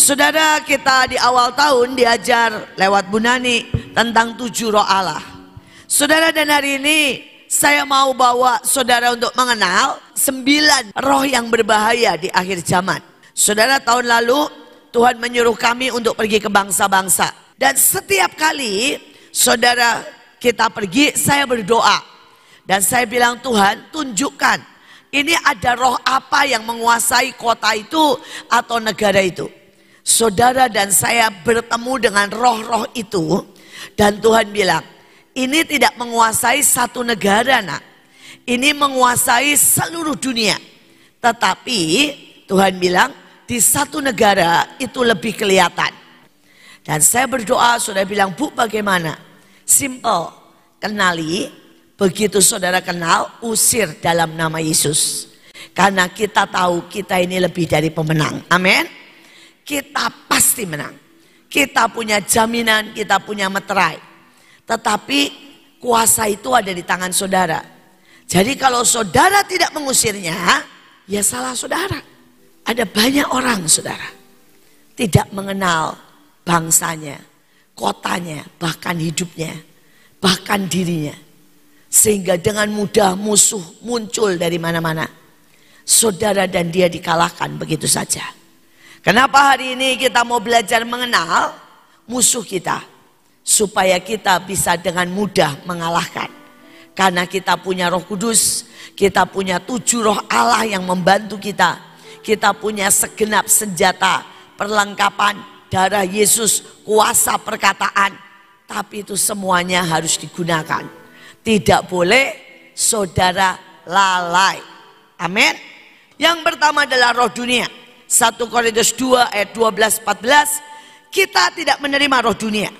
Saudara kita di awal tahun diajar lewat Bu Nani tentang tujuh roh Allah. Saudara dan hari ini saya mau bawa saudara untuk mengenal sembilan roh yang berbahaya di akhir zaman. Saudara tahun lalu Tuhan menyuruh kami untuk pergi ke bangsa-bangsa. Dan setiap kali saudara kita pergi saya berdoa. Dan saya bilang Tuhan tunjukkan ini ada roh apa yang menguasai kota itu atau negara itu. Saudara dan saya bertemu dengan roh-roh itu dan Tuhan bilang, ini tidak menguasai satu negara nak. Ini menguasai seluruh dunia. Tetapi Tuhan bilang di satu negara itu lebih kelihatan. Dan saya berdoa, saudara bilang, Bu bagaimana? Simple, kenali Begitu saudara kenal, usir dalam nama Yesus. Karena kita tahu kita ini lebih dari pemenang. Amin. Kita pasti menang. Kita punya jaminan, kita punya meterai. Tetapi kuasa itu ada di tangan saudara. Jadi kalau saudara tidak mengusirnya, ya salah saudara. Ada banyak orang saudara. Tidak mengenal bangsanya, kotanya, bahkan hidupnya, bahkan dirinya sehingga dengan mudah musuh muncul dari mana-mana. Saudara dan dia dikalahkan begitu saja. Kenapa hari ini kita mau belajar mengenal musuh kita? Supaya kita bisa dengan mudah mengalahkan. Karena kita punya roh kudus, kita punya tujuh roh Allah yang membantu kita. Kita punya segenap senjata, perlengkapan, darah Yesus, kuasa perkataan. Tapi itu semuanya harus digunakan tidak boleh saudara lalai. Amin. Yang pertama adalah roh dunia. 1 Korintus 2 ayat 12 14 kita tidak menerima roh dunia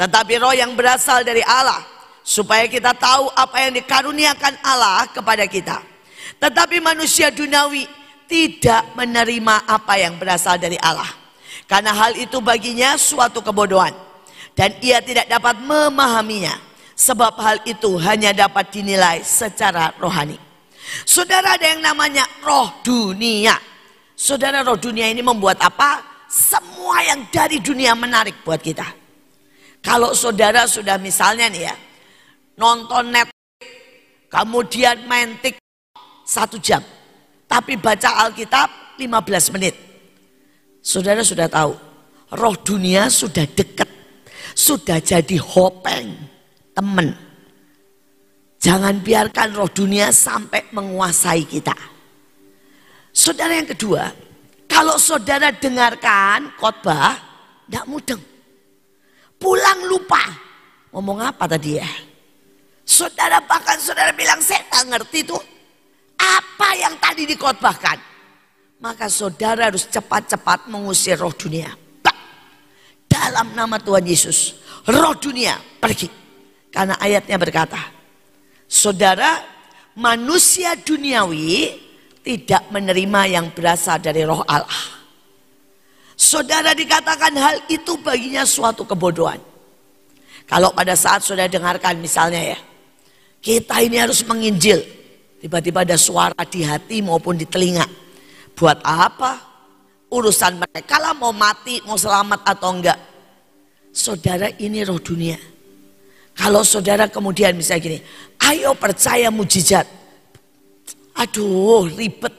tetapi roh yang berasal dari Allah supaya kita tahu apa yang dikaruniakan Allah kepada kita. Tetapi manusia dunawi tidak menerima apa yang berasal dari Allah. Karena hal itu baginya suatu kebodohan dan ia tidak dapat memahaminya Sebab hal itu hanya dapat dinilai secara rohani. Saudara ada yang namanya roh dunia. Saudara roh dunia ini membuat apa? Semua yang dari dunia menarik buat kita. Kalau saudara sudah misalnya nih ya, nonton net, kemudian main tik satu jam. Tapi baca Alkitab 15 menit. Saudara sudah tahu, roh dunia sudah dekat. Sudah jadi hopeng teman. Jangan biarkan roh dunia sampai menguasai kita. Saudara yang kedua, kalau saudara dengarkan khotbah, tidak mudeng. Pulang lupa. Ngomong apa tadi ya? Saudara bahkan saudara bilang, saya tak ngerti tuh. Apa yang tadi dikhotbahkan? Maka saudara harus cepat-cepat mengusir roh dunia. Dalam nama Tuhan Yesus. Roh dunia pergi. Karena ayatnya berkata, Saudara, manusia duniawi tidak menerima yang berasal dari roh Allah. Saudara dikatakan hal itu baginya suatu kebodohan. Kalau pada saat saudara dengarkan misalnya ya, kita ini harus menginjil. Tiba-tiba ada suara di hati maupun di telinga. Buat apa? Urusan mereka lah mau mati, mau selamat atau enggak. Saudara ini roh dunia. Kalau saudara kemudian misalnya gini, ayo percaya mujizat. Aduh ribet.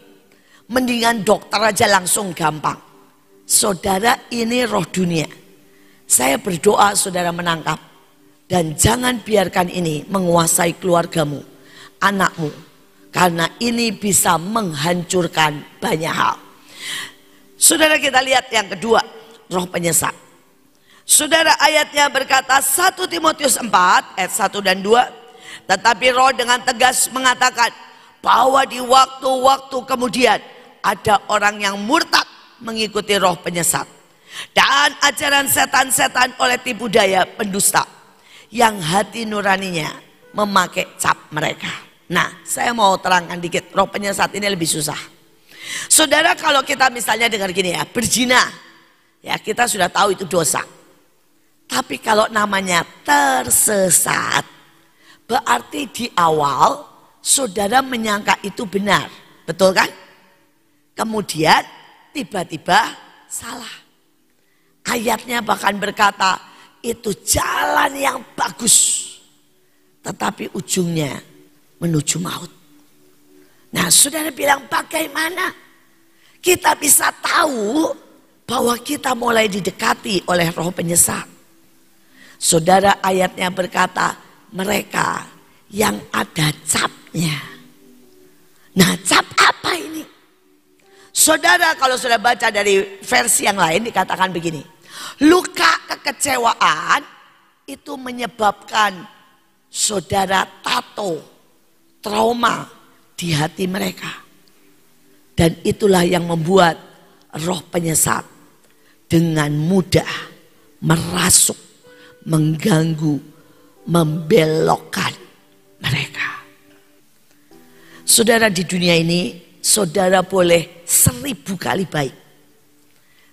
Mendingan dokter aja langsung gampang. Saudara ini roh dunia. Saya berdoa saudara menangkap. Dan jangan biarkan ini menguasai keluargamu, anakmu. Karena ini bisa menghancurkan banyak hal. Saudara kita lihat yang kedua, roh penyesat. Saudara ayatnya berkata 1 Timotius 4 ayat 1 dan 2. Tetapi roh dengan tegas mengatakan bahwa di waktu-waktu kemudian ada orang yang murtad mengikuti roh penyesat. Dan ajaran setan-setan oleh tipu daya pendusta yang hati nuraninya memakai cap mereka. Nah, saya mau terangkan dikit, roh penyesat ini lebih susah. Saudara kalau kita misalnya dengar gini ya, berzina, ya kita sudah tahu itu dosa. Tapi kalau namanya tersesat, berarti di awal saudara menyangka itu benar. Betul kan? Kemudian tiba-tiba salah. Ayatnya bahkan berkata, itu jalan yang bagus. Tetapi ujungnya menuju maut. Nah saudara bilang bagaimana kita bisa tahu bahwa kita mulai didekati oleh roh penyesat. Saudara ayatnya berkata mereka yang ada capnya. Nah cap apa ini? Saudara kalau sudah baca dari versi yang lain dikatakan begini. Luka kekecewaan itu menyebabkan saudara tato, trauma di hati mereka. Dan itulah yang membuat roh penyesat dengan mudah merasuk, mengganggu, membelokkan mereka. Saudara di dunia ini, saudara boleh seribu kali baik.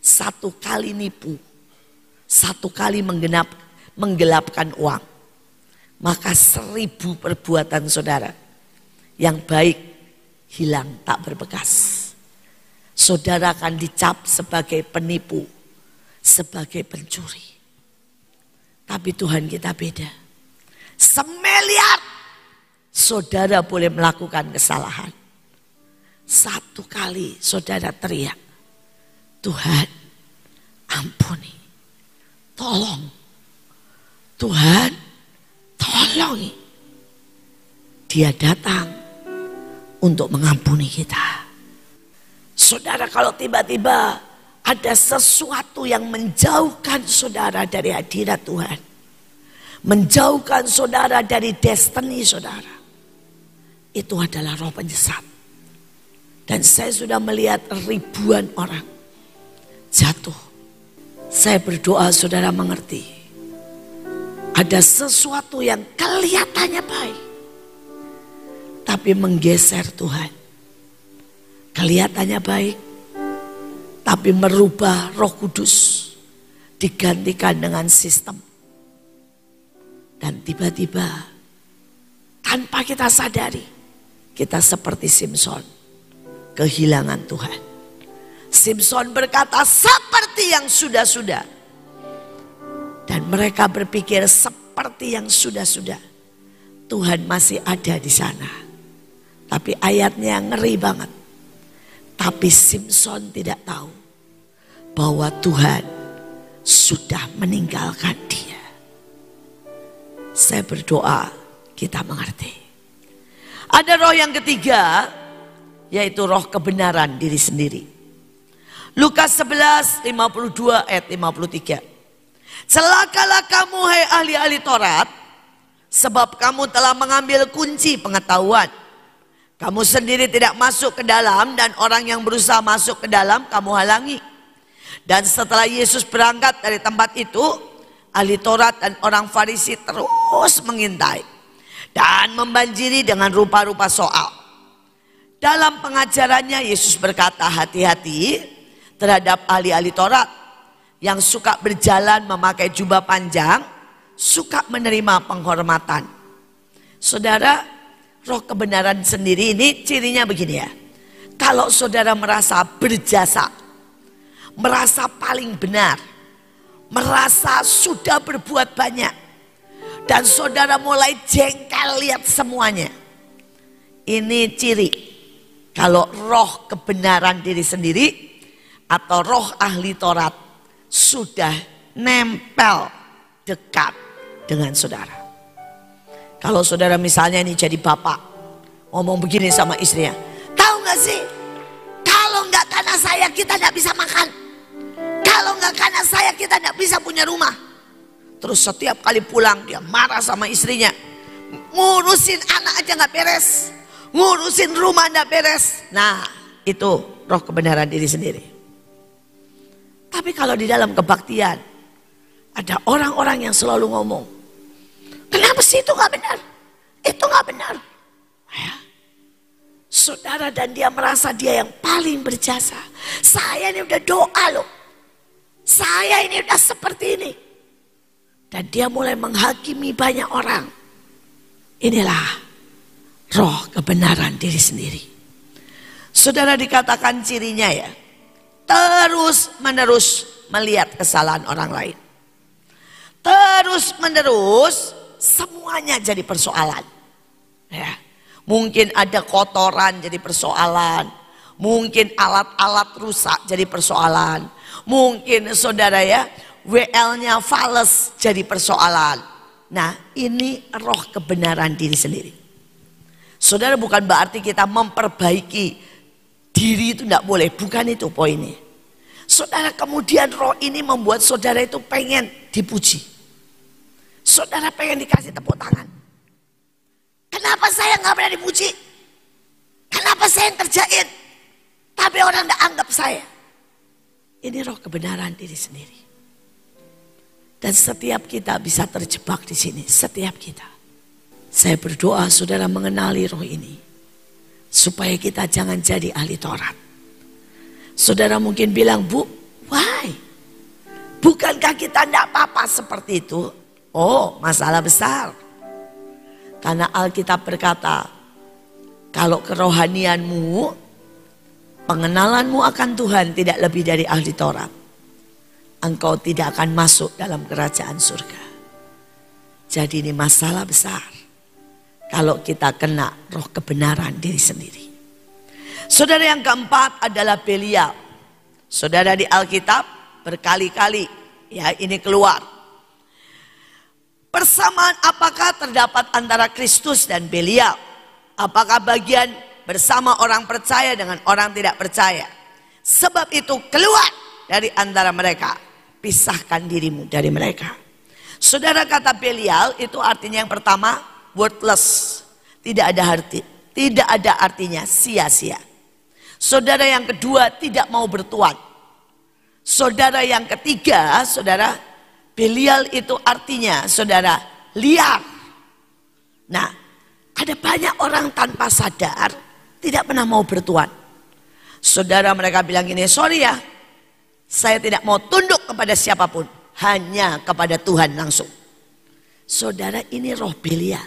Satu kali nipu, satu kali menggenap, menggelapkan uang. Maka seribu perbuatan saudara yang baik hilang tak berbekas. Saudara akan dicap sebagai penipu, sebagai pencuri. Tapi Tuhan kita beda. Semeliar saudara boleh melakukan kesalahan. Satu kali saudara teriak, Tuhan ampuni, tolong. Tuhan tolong. Dia datang untuk mengampuni kita. Saudara kalau tiba-tiba ada sesuatu yang menjauhkan saudara dari hadirat Tuhan. Menjauhkan saudara dari destiny saudara. Itu adalah roh penyesat. Dan saya sudah melihat ribuan orang jatuh. Saya berdoa saudara mengerti. Ada sesuatu yang kelihatannya baik. Tapi menggeser Tuhan. Kelihatannya baik. Tapi merubah roh kudus. Digantikan dengan sistem. Dan tiba-tiba tanpa kita sadari. Kita seperti Simpson kehilangan Tuhan. Simpson berkata seperti yang sudah-sudah. Dan mereka berpikir seperti yang sudah-sudah. Tuhan masih ada di sana. Tapi ayatnya ngeri banget. Tapi Simpson tidak tahu bahwa Tuhan sudah meninggalkan dia. Saya berdoa kita mengerti. Ada roh yang ketiga yaitu roh kebenaran diri sendiri. Lukas 11 52 ayat 53. Celakalah kamu hai ahli-ahli Taurat sebab kamu telah mengambil kunci pengetahuan. Kamu sendiri tidak masuk ke dalam dan orang yang berusaha masuk ke dalam kamu halangi. Dan setelah Yesus berangkat dari tempat itu, ahli Taurat dan orang Farisi terus mengintai dan membanjiri dengan rupa-rupa soal. Dalam pengajarannya Yesus berkata hati-hati terhadap ahli-ahli Taurat yang suka berjalan memakai jubah panjang, suka menerima penghormatan. Saudara, roh kebenaran sendiri ini cirinya begini ya. Kalau saudara merasa berjasa, merasa paling benar, merasa sudah berbuat banyak, dan saudara mulai jengkel lihat semuanya. Ini ciri kalau roh kebenaran diri sendiri atau roh ahli Taurat sudah nempel dekat dengan saudara. Kalau saudara misalnya ini jadi bapak ngomong begini sama istrinya, tahu nggak sih? Kalau nggak karena saya kita nggak bisa makan. Kalau nggak karena saya kita nggak bisa punya rumah. Terus setiap kali pulang dia marah sama istrinya, ngurusin anak aja nggak beres ngurusin rumah ndak beres. Nah, itu roh kebenaran diri sendiri. Tapi kalau di dalam kebaktian ada orang-orang yang selalu ngomong, kenapa sih itu nggak benar? Itu nggak benar. Ya. Saudara dan dia merasa dia yang paling berjasa. Saya ini udah doa loh. Saya ini udah seperti ini. Dan dia mulai menghakimi banyak orang. Inilah roh kebenaran diri sendiri. Saudara dikatakan cirinya ya. terus menerus melihat kesalahan orang lain. Terus menerus semuanya jadi persoalan. Ya. Mungkin ada kotoran jadi persoalan. Mungkin alat-alat rusak jadi persoalan. Mungkin saudara ya, WL-nya fals jadi persoalan. Nah ini roh kebenaran diri sendiri. Saudara bukan berarti kita memperbaiki diri itu tidak boleh. Bukan itu poinnya. Saudara kemudian roh ini membuat saudara itu pengen dipuji. Saudara pengen dikasih tepuk tangan. Kenapa saya nggak pernah dipuji? Kenapa saya yang kerjain? Tapi orang tidak anggap saya. Ini roh kebenaran diri sendiri. Dan setiap kita bisa terjebak di sini. Setiap kita. Saya berdoa saudara mengenali roh ini. Supaya kita jangan jadi ahli Taurat. Saudara mungkin bilang, Bu, why? Bukankah kita tidak apa-apa seperti itu? Oh, masalah besar. Karena Alkitab berkata, kalau kerohanianmu, pengenalanmu akan Tuhan tidak lebih dari ahli Taurat engkau tidak akan masuk dalam kerajaan surga. Jadi ini masalah besar. Kalau kita kena roh kebenaran diri sendiri. Saudara yang keempat adalah Belial. Saudara di Alkitab berkali-kali ya ini keluar. Persamaan apakah terdapat antara Kristus dan Belial? Apakah bagian bersama orang percaya dengan orang tidak percaya? Sebab itu keluar dari antara mereka pisahkan dirimu dari mereka. Saudara kata Belial itu artinya yang pertama worthless, tidak ada arti, tidak ada artinya sia-sia. Saudara yang kedua tidak mau bertuan. Saudara yang ketiga, saudara Belial itu artinya saudara liar. Nah, ada banyak orang tanpa sadar tidak pernah mau bertuan. Saudara mereka bilang gini, sorry ya, saya tidak mau tunduk kepada siapa pun. Hanya kepada Tuhan langsung. Saudara ini roh Belial.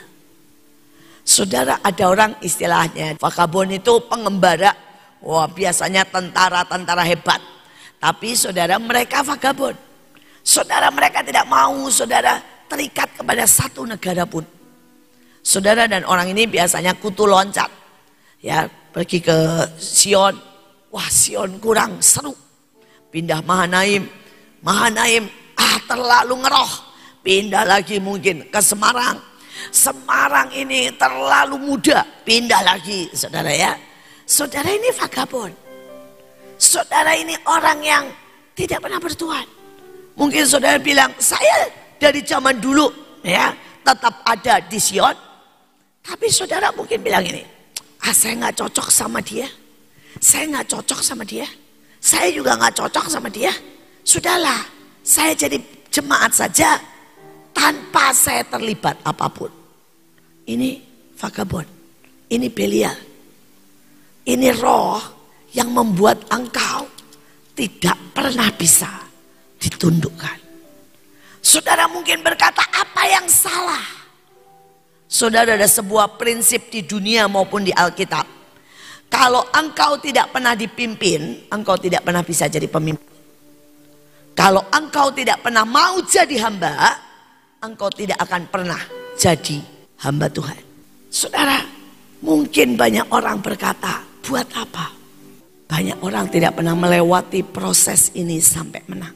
Saudara ada orang istilahnya. Fakabon itu pengembara. Wah biasanya tentara-tentara hebat. Tapi saudara mereka vagabond. Saudara mereka tidak mau saudara terikat kepada satu negara pun. Saudara dan orang ini biasanya kutu loncat. Ya pergi ke Sion. Wah Sion kurang seru pindah Mahanaim. Mahanaim ah terlalu ngeroh. Pindah lagi mungkin ke Semarang. Semarang ini terlalu muda. Pindah lagi saudara ya. Saudara ini vagabond. Saudara ini orang yang tidak pernah bertuan. Mungkin saudara bilang, saya dari zaman dulu ya tetap ada di Sion. Tapi saudara mungkin bilang ini, ah saya nggak cocok sama dia. Saya nggak cocok sama dia. Saya juga nggak cocok sama dia. Sudahlah, saya jadi jemaat saja tanpa saya terlibat apa pun. Ini vagabond, ini Belial. Ini roh yang membuat engkau tidak pernah bisa ditundukkan. Saudara mungkin berkata apa yang salah? Saudara ada sebuah prinsip di dunia maupun di Alkitab kalau engkau tidak pernah dipimpin, engkau tidak pernah bisa jadi pemimpin. Kalau engkau tidak pernah mau jadi hamba, engkau tidak akan pernah jadi hamba Tuhan. Saudara, mungkin banyak orang berkata, buat apa? Banyak orang tidak pernah melewati proses ini sampai menang.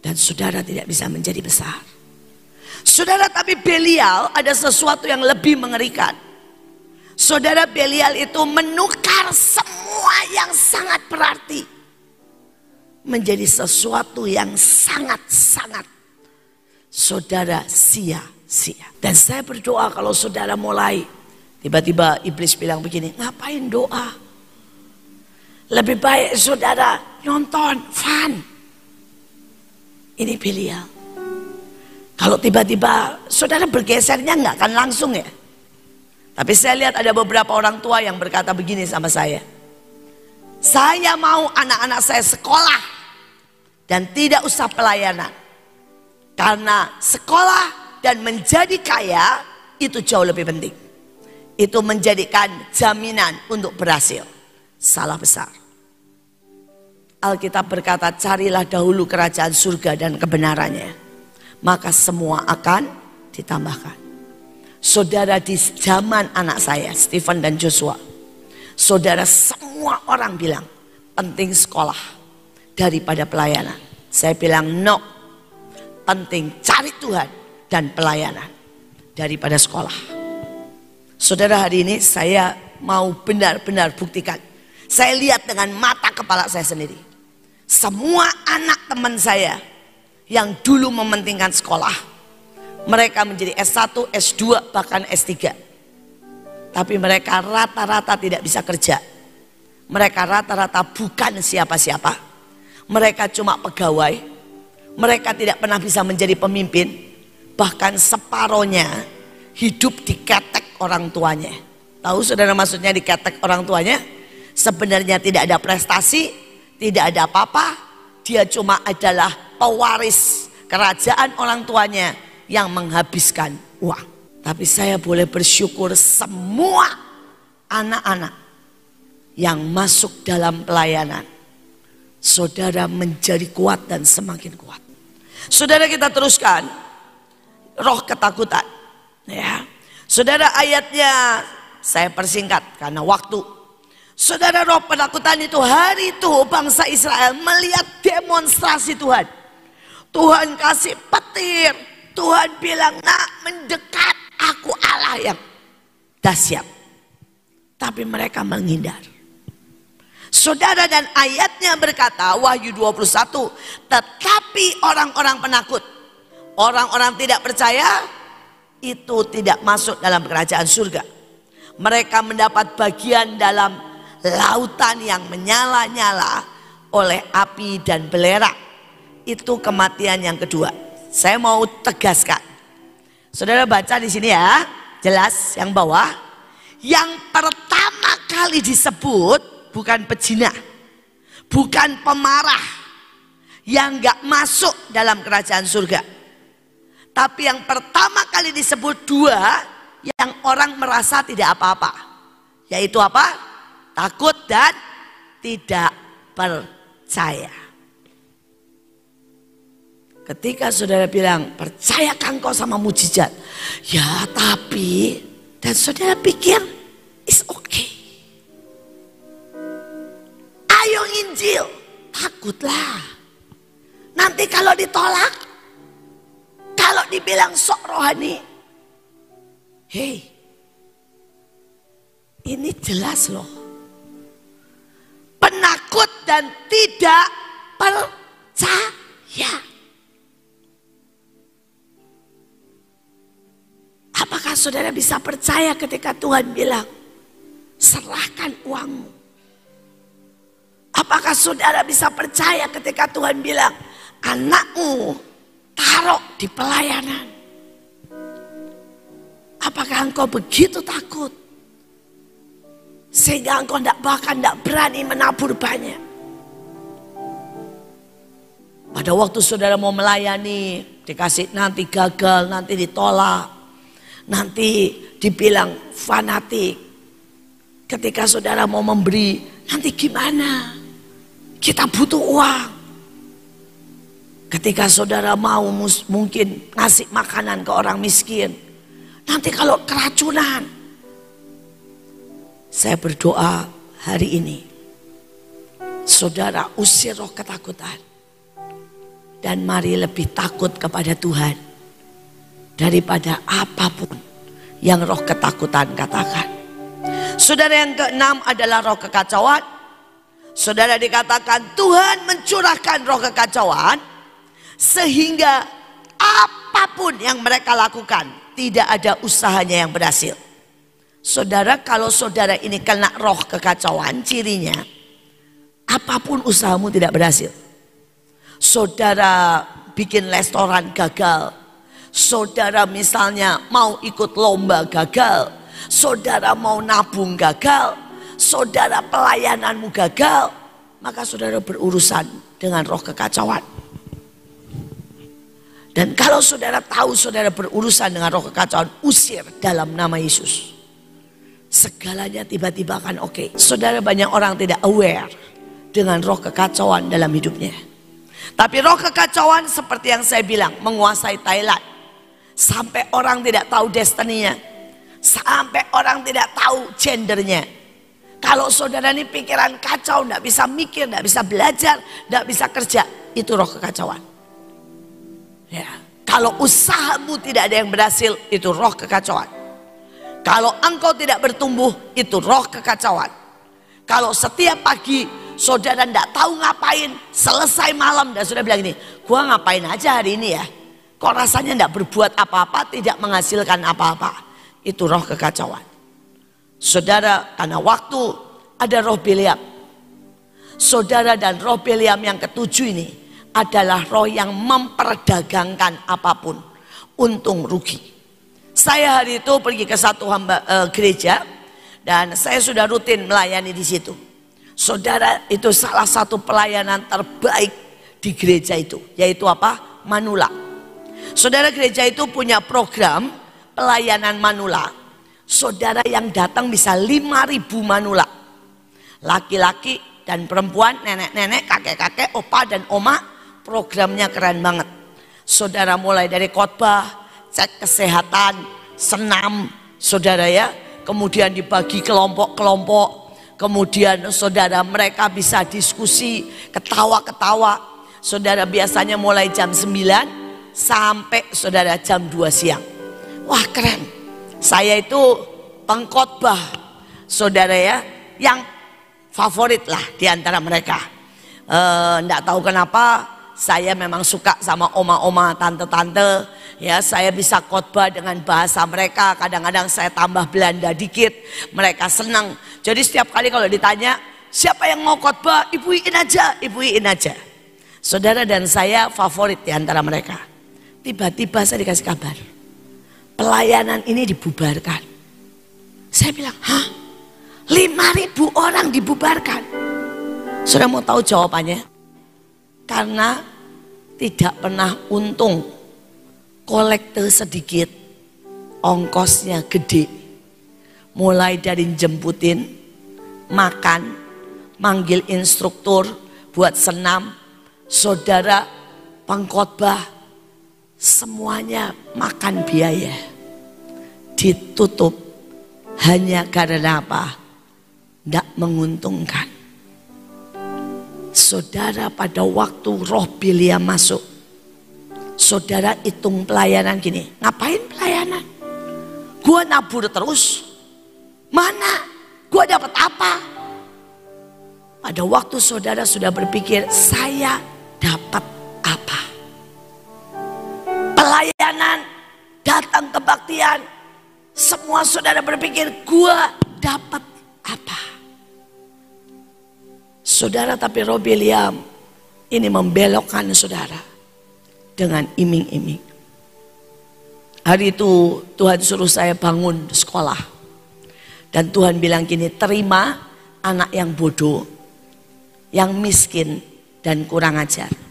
Dan saudara tidak bisa menjadi besar. Saudara tapi Belial ada sesuatu yang lebih mengerikan. Saudara Belial itu menukar semua yang sangat berarti menjadi sesuatu yang sangat-sangat saudara sia-sia. Dan saya berdoa kalau saudara mulai tiba-tiba iblis bilang begini, ngapain doa? Lebih baik saudara nonton, fun. Ini Belial. Kalau tiba-tiba saudara bergesernya nggak akan langsung ya. Tapi saya lihat ada beberapa orang tua yang berkata begini sama saya. Saya mau anak-anak saya sekolah dan tidak usah pelayanan. Karena sekolah dan menjadi kaya itu jauh lebih penting. Itu menjadikan jaminan untuk berhasil. Salah besar. Alkitab berkata, carilah dahulu kerajaan surga dan kebenarannya. Maka semua akan ditambahkan. Saudara di zaman anak saya, Stephen dan Joshua. Saudara semua orang bilang, penting sekolah daripada pelayanan. Saya bilang, no. Penting cari Tuhan dan pelayanan daripada sekolah. Saudara hari ini saya mau benar-benar buktikan. Saya lihat dengan mata kepala saya sendiri. Semua anak teman saya yang dulu mementingkan sekolah. Mereka menjadi S1, S2, bahkan S3. Tapi mereka rata-rata tidak bisa kerja. Mereka rata-rata bukan siapa-siapa. Mereka cuma pegawai. Mereka tidak pernah bisa menjadi pemimpin. Bahkan separohnya hidup di ketek orang tuanya. Tahu saudara maksudnya di ketek orang tuanya? Sebenarnya tidak ada prestasi, tidak ada apa-apa. Dia cuma adalah pewaris kerajaan orang tuanya yang menghabiskan uang. Tapi saya boleh bersyukur semua anak-anak yang masuk dalam pelayanan. Saudara menjadi kuat dan semakin kuat. Saudara kita teruskan roh ketakutan. Ya. Saudara ayatnya saya persingkat karena waktu. Saudara roh penakutan itu hari itu bangsa Israel melihat demonstrasi Tuhan. Tuhan kasih petir. Tuhan bilang nak mendekat aku Allah yang dahsyat. Tapi mereka menghindar. Saudara dan ayatnya berkata Wahyu 21. Tetapi orang-orang penakut. Orang-orang tidak percaya itu tidak masuk dalam kerajaan surga. Mereka mendapat bagian dalam lautan yang menyala-nyala oleh api dan belerang. Itu kematian yang kedua. Saya mau tegaskan. Saudara baca di sini ya, jelas yang bawah. Yang pertama kali disebut bukan pejina, bukan pemarah yang gak masuk dalam kerajaan surga. Tapi yang pertama kali disebut dua yang orang merasa tidak apa-apa. Yaitu apa? Takut dan tidak percaya. Ketika saudara bilang, percayakah engkau sama mujizat? Ya tapi, dan saudara pikir, it's okay. Ayo Injil, takutlah. Nanti kalau ditolak, kalau dibilang sok rohani, Hei, ini jelas loh. Penakut dan tidak percaya. Apakah saudara bisa percaya ketika Tuhan bilang, serahkan uangmu? Apakah saudara bisa percaya ketika Tuhan bilang, anakmu taruh di pelayanan? Apakah engkau begitu takut? Sehingga engkau tidak bahkan tidak berani menabur banyak. Pada waktu saudara mau melayani, dikasih nanti gagal, nanti ditolak, nanti dibilang fanatik. Ketika saudara mau memberi, nanti gimana? Kita butuh uang. Ketika saudara mau mungkin ngasih makanan ke orang miskin, Nanti kalau keracunan. Saya berdoa hari ini. Saudara usir roh ketakutan. Dan mari lebih takut kepada Tuhan. Daripada apa pun yang roh ketakutan katakan. Saudara yang keenam adalah roh kekacauan. Saudara dikatakan Tuhan mencurahkan roh kekacauan. Sehingga apa pun yang mereka lakukan tidak ada usahanya yang berhasil. Saudara, kalau saudara ini kena roh kekacauan, cirinya apa pun usahamu tidak berhasil. Saudara bikin restoran gagal. Saudara misalnya mau ikut lomba gagal. Saudara mau nabung gagal. Saudara pelayananmu gagal. Maka saudara berurusan dengan roh kekacauan. Dan kalau saudara tahu saudara berurusan dengan roh kekacauan, usir dalam nama Yesus. Segalanya tiba-tiba akan oke. Okay. Saudara banyak orang tidak aware. dengan roh kekacauan dalam hidupnya. Tapi roh kekacauan seperti yang saya bilang menguasai Thailand. Sampai orang tidak tahu destininya. Sampai orang tidak tahu gendernya. Kalau saudara ini pikiran kacau, tidak bisa mikir, tidak bisa belajar, tidak bisa kerja. Itu roh kekacauan. Ya. Kalau usahamu tidak ada yang berhasil, itu roh kekacauan. Kalau engkau tidak bertumbuh, itu roh kekacauan. Kalau setiap pagi saudara tidak tahu ngapain, selesai malam dan sudah bilang ini, gua ngapain aja hari ini ya. Kok rasanya tidak berbuat apa-apa, tidak menghasilkan apa-apa. Itu roh kekacauan. Saudara, karena waktu ada roh Biliam. Saudara dan roh Biliam yang ketujuh ini adalah roh yang memperdagangkan apa pun. Untung rugi. Saya hari itu pergi ke satu hamba e, gereja dan saya sudah rutin melayani di situ. Saudara itu salah satu pelayanan terbaik di gereja itu, yaitu apa? Manula. Saudara gereja itu punya program pelayanan manula. Saudara yang datang bisa 5000 manula. Laki-laki dan perempuan, nenek-nenek, kakek-kakek, opa dan oma, programnya keren banget. Saudara mulai dari khotbah, cek kesehatan, senam, saudara ya. Kemudian dibagi kelompok-kelompok, Kemudian saudara mereka bisa diskusi, ketawa-ketawa. Saudara biasanya mulai jam 9 sampai saudara jam 2 siang. Wah keren. Saya itu pengkhotbah saudara ya yang favorit lah di antara mereka. Enggak eh, tahu kenapa saya memang suka sama oma-oma, tante-tante. Ya, saya bisa khotbah dengan bahasa mereka. Kadang-kadang saya tambah Belanda dikit. Mereka senang. Jadi setiap kali kalau ditanya, siapa yang mau khotbah? Ibu Iin aja, Ibu Iin aja. Saudara dan saya favorit di antara mereka. Tiba-tiba saya dikasih kabar. Pelayanan ini dibubarkan. Saya bilang, hah? Lima ribu orang dibubarkan. Sudah mau tahu jawabannya? Karena tidak pernah untung. Kolektor sedikit, ongkosnya gede. Mulai dari jemputin, makan, manggil instruktur buat senam, saudara pengkhotbah, semuanya makan biaya. Ditutup hanya karena apa? Tidak menguntungkan. Saudara pada waktu roh Bilia masuk. Saudara hitung pelayanan gini. Ngapain pelayanan? Gua nabur terus. Mana? Gua dapat apa? Pada waktu saudara sudah berpikir, saya dapat apa? Pelayanan, datang kebaktian. Semua saudara berpikir, gua dapat apa? Saudara tapi Robiliam ini membelokkan saudara dengan iming-iming. Hari itu Tuhan suruh saya bangun sekolah. Dan Tuhan bilang gini, terima anak yang bodoh, yang miskin dan kurang ajar.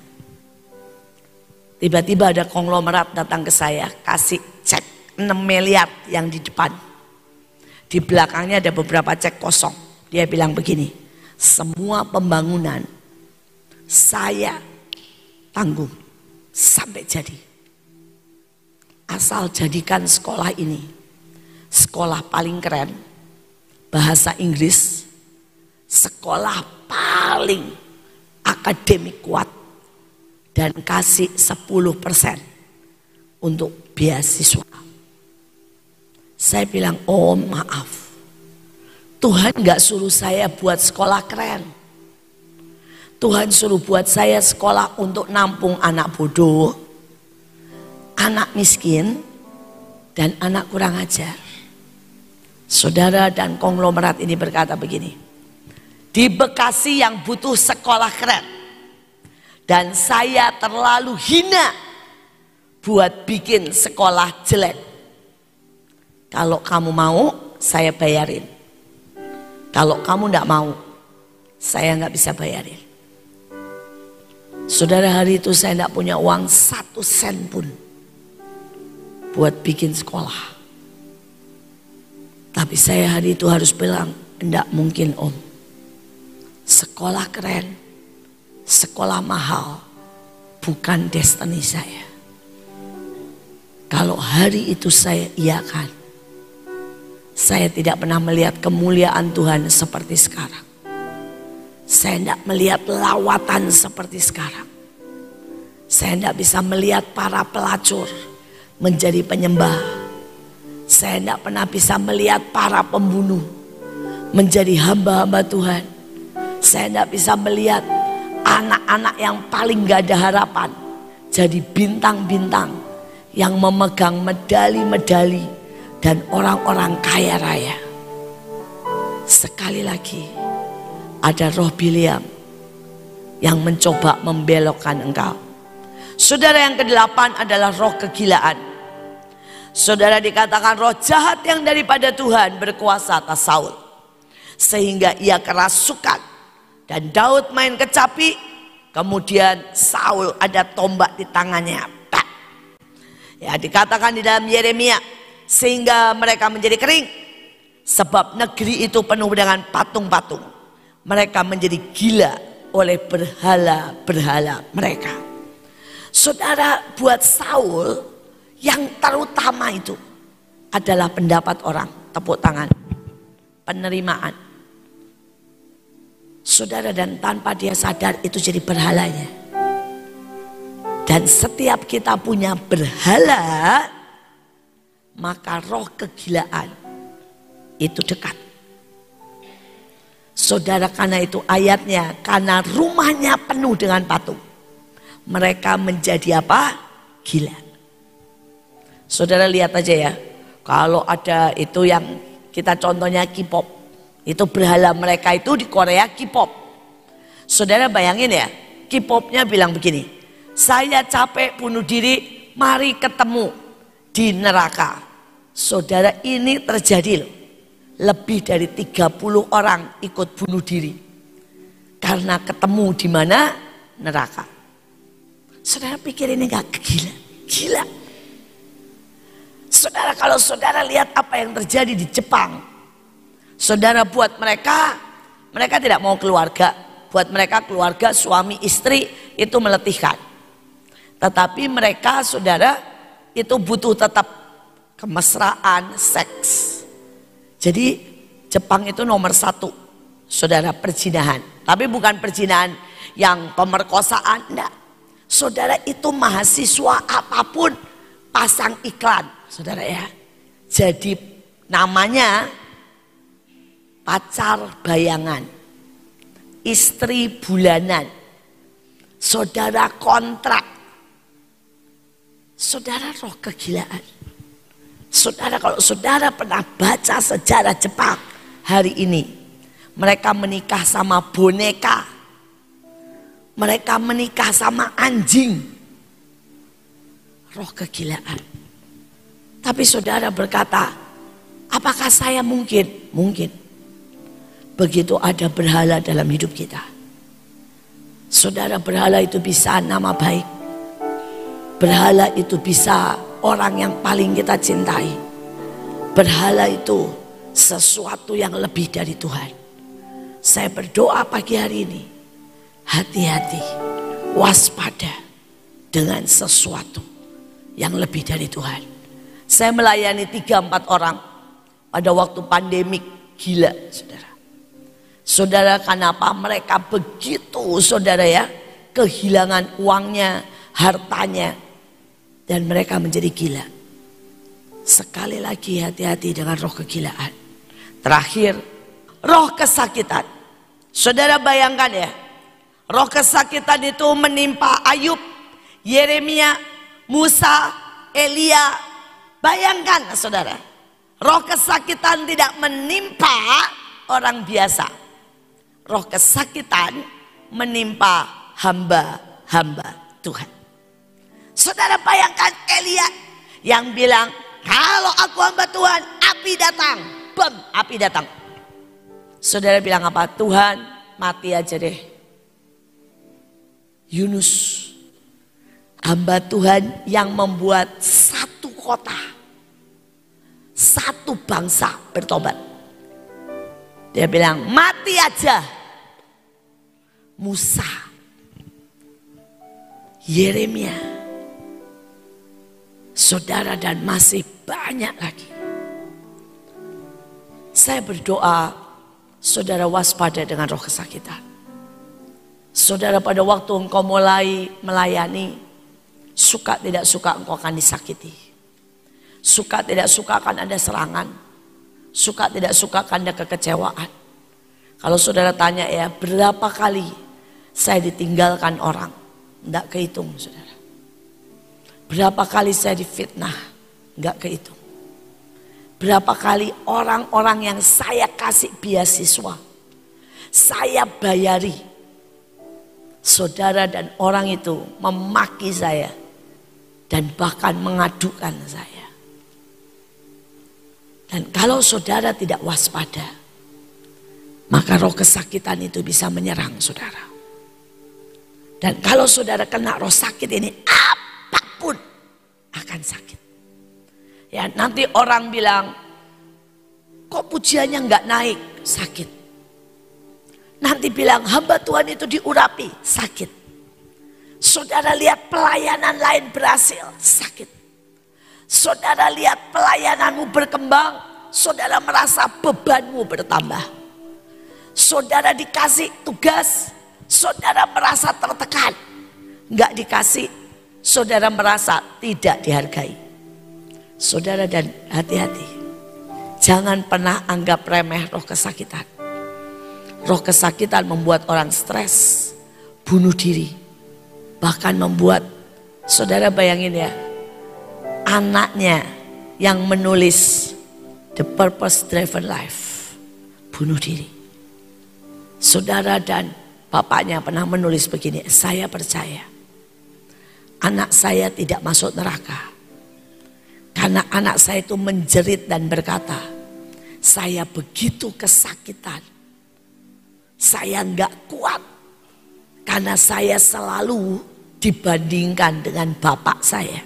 Tiba-tiba ada konglomerat datang ke saya, kasih cek 6 miliar yang di depan. Di belakangnya ada beberapa cek kosong. Dia bilang begini, semua pembangunan saya tanggung sampai jadi. Asal jadikan sekolah ini sekolah paling keren, bahasa Inggris, sekolah paling akademik kuat dan kasih 10% untuk beasiswa. Saya bilang, oh maaf, Tuhan gak suruh saya buat sekolah keren. Tuhan suruh buat saya sekolah untuk nampung anak bodoh, anak miskin, dan anak kurang ajar. Saudara dan konglomerat ini berkata begini, di Bekasi yang butuh sekolah keren, dan saya terlalu hina buat bikin sekolah jelek. Kalau kamu mau, saya bayarin. Kalau kamu tidak mau, saya nggak bisa bayarin. Saudara hari itu saya tidak punya uang satu sen pun buat bikin sekolah. Tapi saya hari itu harus bilang, tidak mungkin om. sekolah keren, sekolah mahal, bukan destiny saya. Kalau hari itu saya iakan, saya tidak pernah melihat kemuliaan Tuhan seperti sekarang. Saya tidak melihat lawatan seperti sekarang. Saya tidak bisa melihat para pelacur menjadi penyembah. Saya tidak pernah bisa melihat para pembunuh menjadi hamba-hamba Tuhan. Saya tidak bisa melihat anak-anak yang paling gak ada harapan jadi bintang-bintang yang memegang medali-medali dan orang-orang kaya raya. Sekali lagi ada roh Biliam yang mencoba membelokkan engkau. Saudara yang kedelapan adalah roh kegilaan. Saudara dikatakan roh jahat yang daripada Tuhan berkuasa atas Saul. Sehingga ia kerasukan dan Daud main kecapi, kemudian Saul ada tombak di tangannya. Pak. Ya dikatakan di dalam Yeremia, sehingga mereka menjadi kering. Sebab negeri itu penuh dengan patung-patung. Mereka menjadi gila oleh berhala-berhala mereka. Saudara buat Saul yang terutama itu adalah pendapat orang. Tepuk tangan. Penerimaan Saudara dan tanpa dia sadar itu jadi berhalanya. Dan setiap kita punya berhala, maka roh kegilaan itu dekat. Saudara karena itu ayatnya, karena rumahnya penuh dengan patung. Mereka menjadi apa? Gila. Saudara lihat aja ya, kalau ada itu yang kita contohnya K-pop. Itu berhala mereka itu di Korea K-pop. Saudara bayangin ya, K-popnya bilang begini, saya capek bunuh diri, mari ketemu di neraka. Saudara ini terjadi loh. Lebih dari 30 orang ikut bunuh diri. Karena ketemu di mana? Neraka. Saudara pikir ini gak gila? Gila. Saudara kalau saudara lihat apa yang terjadi di Jepang Saudara buat mereka, mereka tidak mau keluarga. Buat mereka keluarga suami istri itu meletihkan. Tetapi mereka saudara itu butuh tetap kemesraan, seks. Jadi Jepang itu nomor satu saudara perzinahan. Tapi bukan perzinahan yang pemerkosaan, enggak. Saudara itu mahasiswa apa pun pasang iklan, saudara ya. Jadi namanya pacar bayangan, istri bulanan, saudara kontrak, saudara roh kegilaan. Saudara kalau saudara pernah baca sejarah Jepang hari ini, mereka menikah sama boneka, mereka menikah sama anjing, roh kegilaan. Tapi saudara berkata, apakah saya mungkin? Mungkin. Begitu ada berhala dalam hidup kita. Saudara berhala itu bisa nama baik. Berhala itu bisa orang yang paling kita cintai. Berhala itu sesuatu yang lebih dari Tuhan. Saya berdoa pagi hari ini. Hati-hati, waspada dengan sesuatu yang lebih dari Tuhan. Saya melayani tiga empat orang pada waktu pandemik gila saudara. Saudara kenapa mereka begitu saudara ya kehilangan uangnya, hartanya dan mereka menjadi gila. Sekali lagi hati-hati dengan roh kegilaan. Terakhir, roh kesakitan. Saudara bayangkan ya, roh kesakitan itu menimpa Ayub, Yeremia, Musa, Elia. Bayangkan saudara, roh kesakitan tidak menimpa orang biasa roh kesakitan menimpa hamba-hamba Tuhan. Saudara bayangkan Elia yang bilang, kalau aku hamba Tuhan, api datang. Bam, api datang. Saudara bilang apa? Tuhan, mati aja deh. Yunus, hamba Tuhan yang membuat satu kota, satu bangsa bertobat. Dia bilang, mati aja Musa, Yeremia, saudara dan masih banyak lagi. Saya berdoa saudara waspada dengan roh kesakitan. Saudara pada waktu engkau mulai melayani, suka tidak suka engkau akan disakiti. Suka tidak suka akan ada serangan. Suka tidak suka akan ada kekecewaan. Kalau saudara tanya ya, berapa kali saya ditinggalkan orang? Tidak kehitung saudara. Berapa kali saya difitnah? Enggak kehitung. Berapa kali orang-orang yang saya kasih beasiswa, saya bayari, saudara dan orang itu memaki saya dan bahkan mengadukan saya. Dan kalau saudara tidak waspada, maka roh kesakitan itu bisa menyerang saudara. Dan kalau saudara kena roh sakit ini, apa pun akan sakit. Ya nanti orang bilang, kok pujiannya nggak naik? Sakit. Nanti bilang hamba Tuhan itu diurapi, sakit. Saudara lihat pelayanan lain berhasil, sakit. Saudara lihat pelayananmu berkembang, saudara merasa bebanmu bertambah. Saudara dikasih tugas, saudara merasa tertekan. Enggak dikasih, saudara merasa tidak dihargai. Saudara dan hati-hati. Jangan pernah anggap remeh roh kesakitan. Roh kesakitan membuat orang stres, bunuh diri. Bahkan membuat, saudara bayangin ya, anaknya yang menulis The Purpose Driven Life, bunuh diri. Saudara dan bapaknya pernah menulis begini, saya percaya anak saya tidak masuk neraka. Karena anak saya itu menjerit dan berkata, saya begitu kesakitan saya nggak kuat karena saya selalu dibandingkan dengan bapak saya.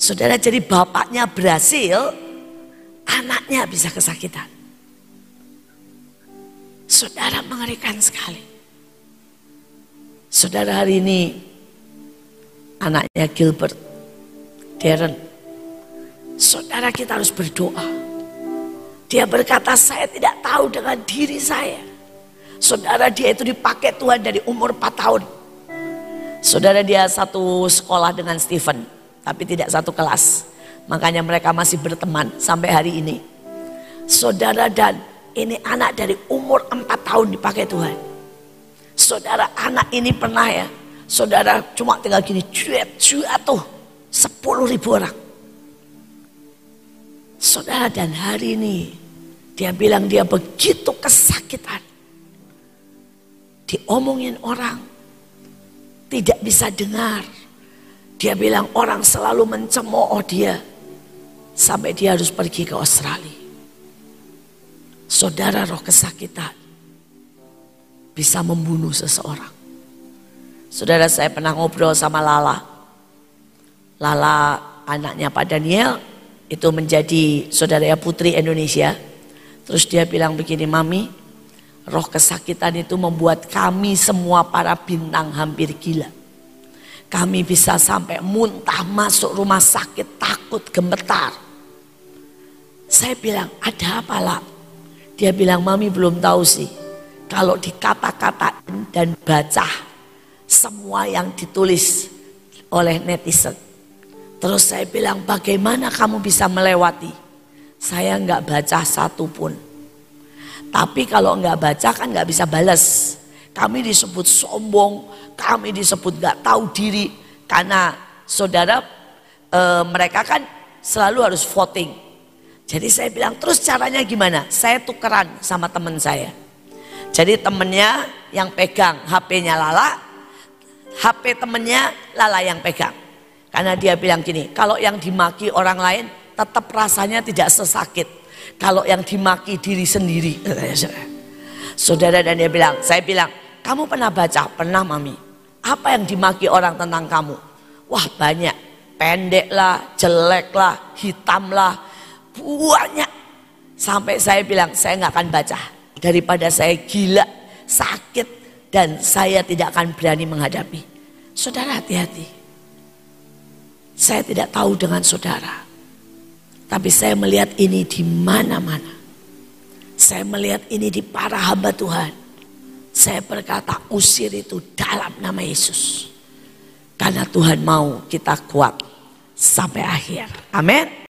Saudara jadi bapaknya berhasil, anaknya bisa kesakitan. Saudara mengerikan sekali. Saudara hari ini anaknya Gilbert, Darren. Saudara kita harus berdoa dia berkata saya tidak tahu dengan diri saya. Saudara dia itu dipakai Tuhan dari umur 4 tahun. Saudara dia satu sekolah dengan Stephen. Tapi tidak satu kelas. Makanya mereka masih berteman sampai hari ini. Saudara dan ini anak dari umur 4 tahun dipakai Tuhan. Saudara anak ini pernah ya. Saudara cuma tinggal gini cuet cuet tuh. 10 ribu orang. Saudara dan hari ini dia bilang dia begitu kesakitan. Diomongin orang. Tidak bisa dengar. Dia bilang orang selalu mencemooh dia. Sampai dia harus pergi ke Australia. Saudara roh kesakitan. Bisa membunuh seseorang. Saudara saya pernah ngobrol sama Lala. Lala anaknya Pak Daniel itu menjadi saudara putri Indonesia. Terus dia bilang begini, Mami, roh kesakitan itu membuat kami semua para bintang hampir gila. Kami bisa sampai muntah masuk rumah sakit takut gemetar. Saya bilang, ada apa lah? Dia bilang, Mami belum tahu sih. Kalau dikata-katain dan baca semua yang ditulis oleh netizen Terus saya bilang bagaimana kamu bisa melewati? Saya nggak baca satu pun. Tapi kalau nggak baca kan nggak bisa balas. Kami disebut sombong, kami disebut nggak tahu diri. Karena saudara e, mereka kan selalu harus voting. Jadi saya bilang terus caranya gimana? Saya tukeran sama teman saya. Jadi temennya yang pegang HP-nya Lala, HP temennya Lala yang pegang. Karena dia bilang gini, kalau yang dimaki orang lain tetap rasanya tidak sesakit. Kalau yang dimaki diri sendiri. Saudara dan dia bilang, saya bilang, kamu pernah baca? Pernah mami. Apa yang dimaki orang tentang kamu? Wah banyak. Pendek lah, jelek lah, hitam lah. Banyak. Sampai saya bilang, saya nggak akan baca. Daripada saya gila, sakit, dan saya tidak akan berani menghadapi. Saudara hati-hati. Saya tidak tahu dengan saudara. Tapi saya melihat ini di mana-mana. Saya melihat ini di para hamba Tuhan. Saya berkata usir itu dalam nama Yesus. Karena Tuhan mau kita kuat sampai akhir. Amin.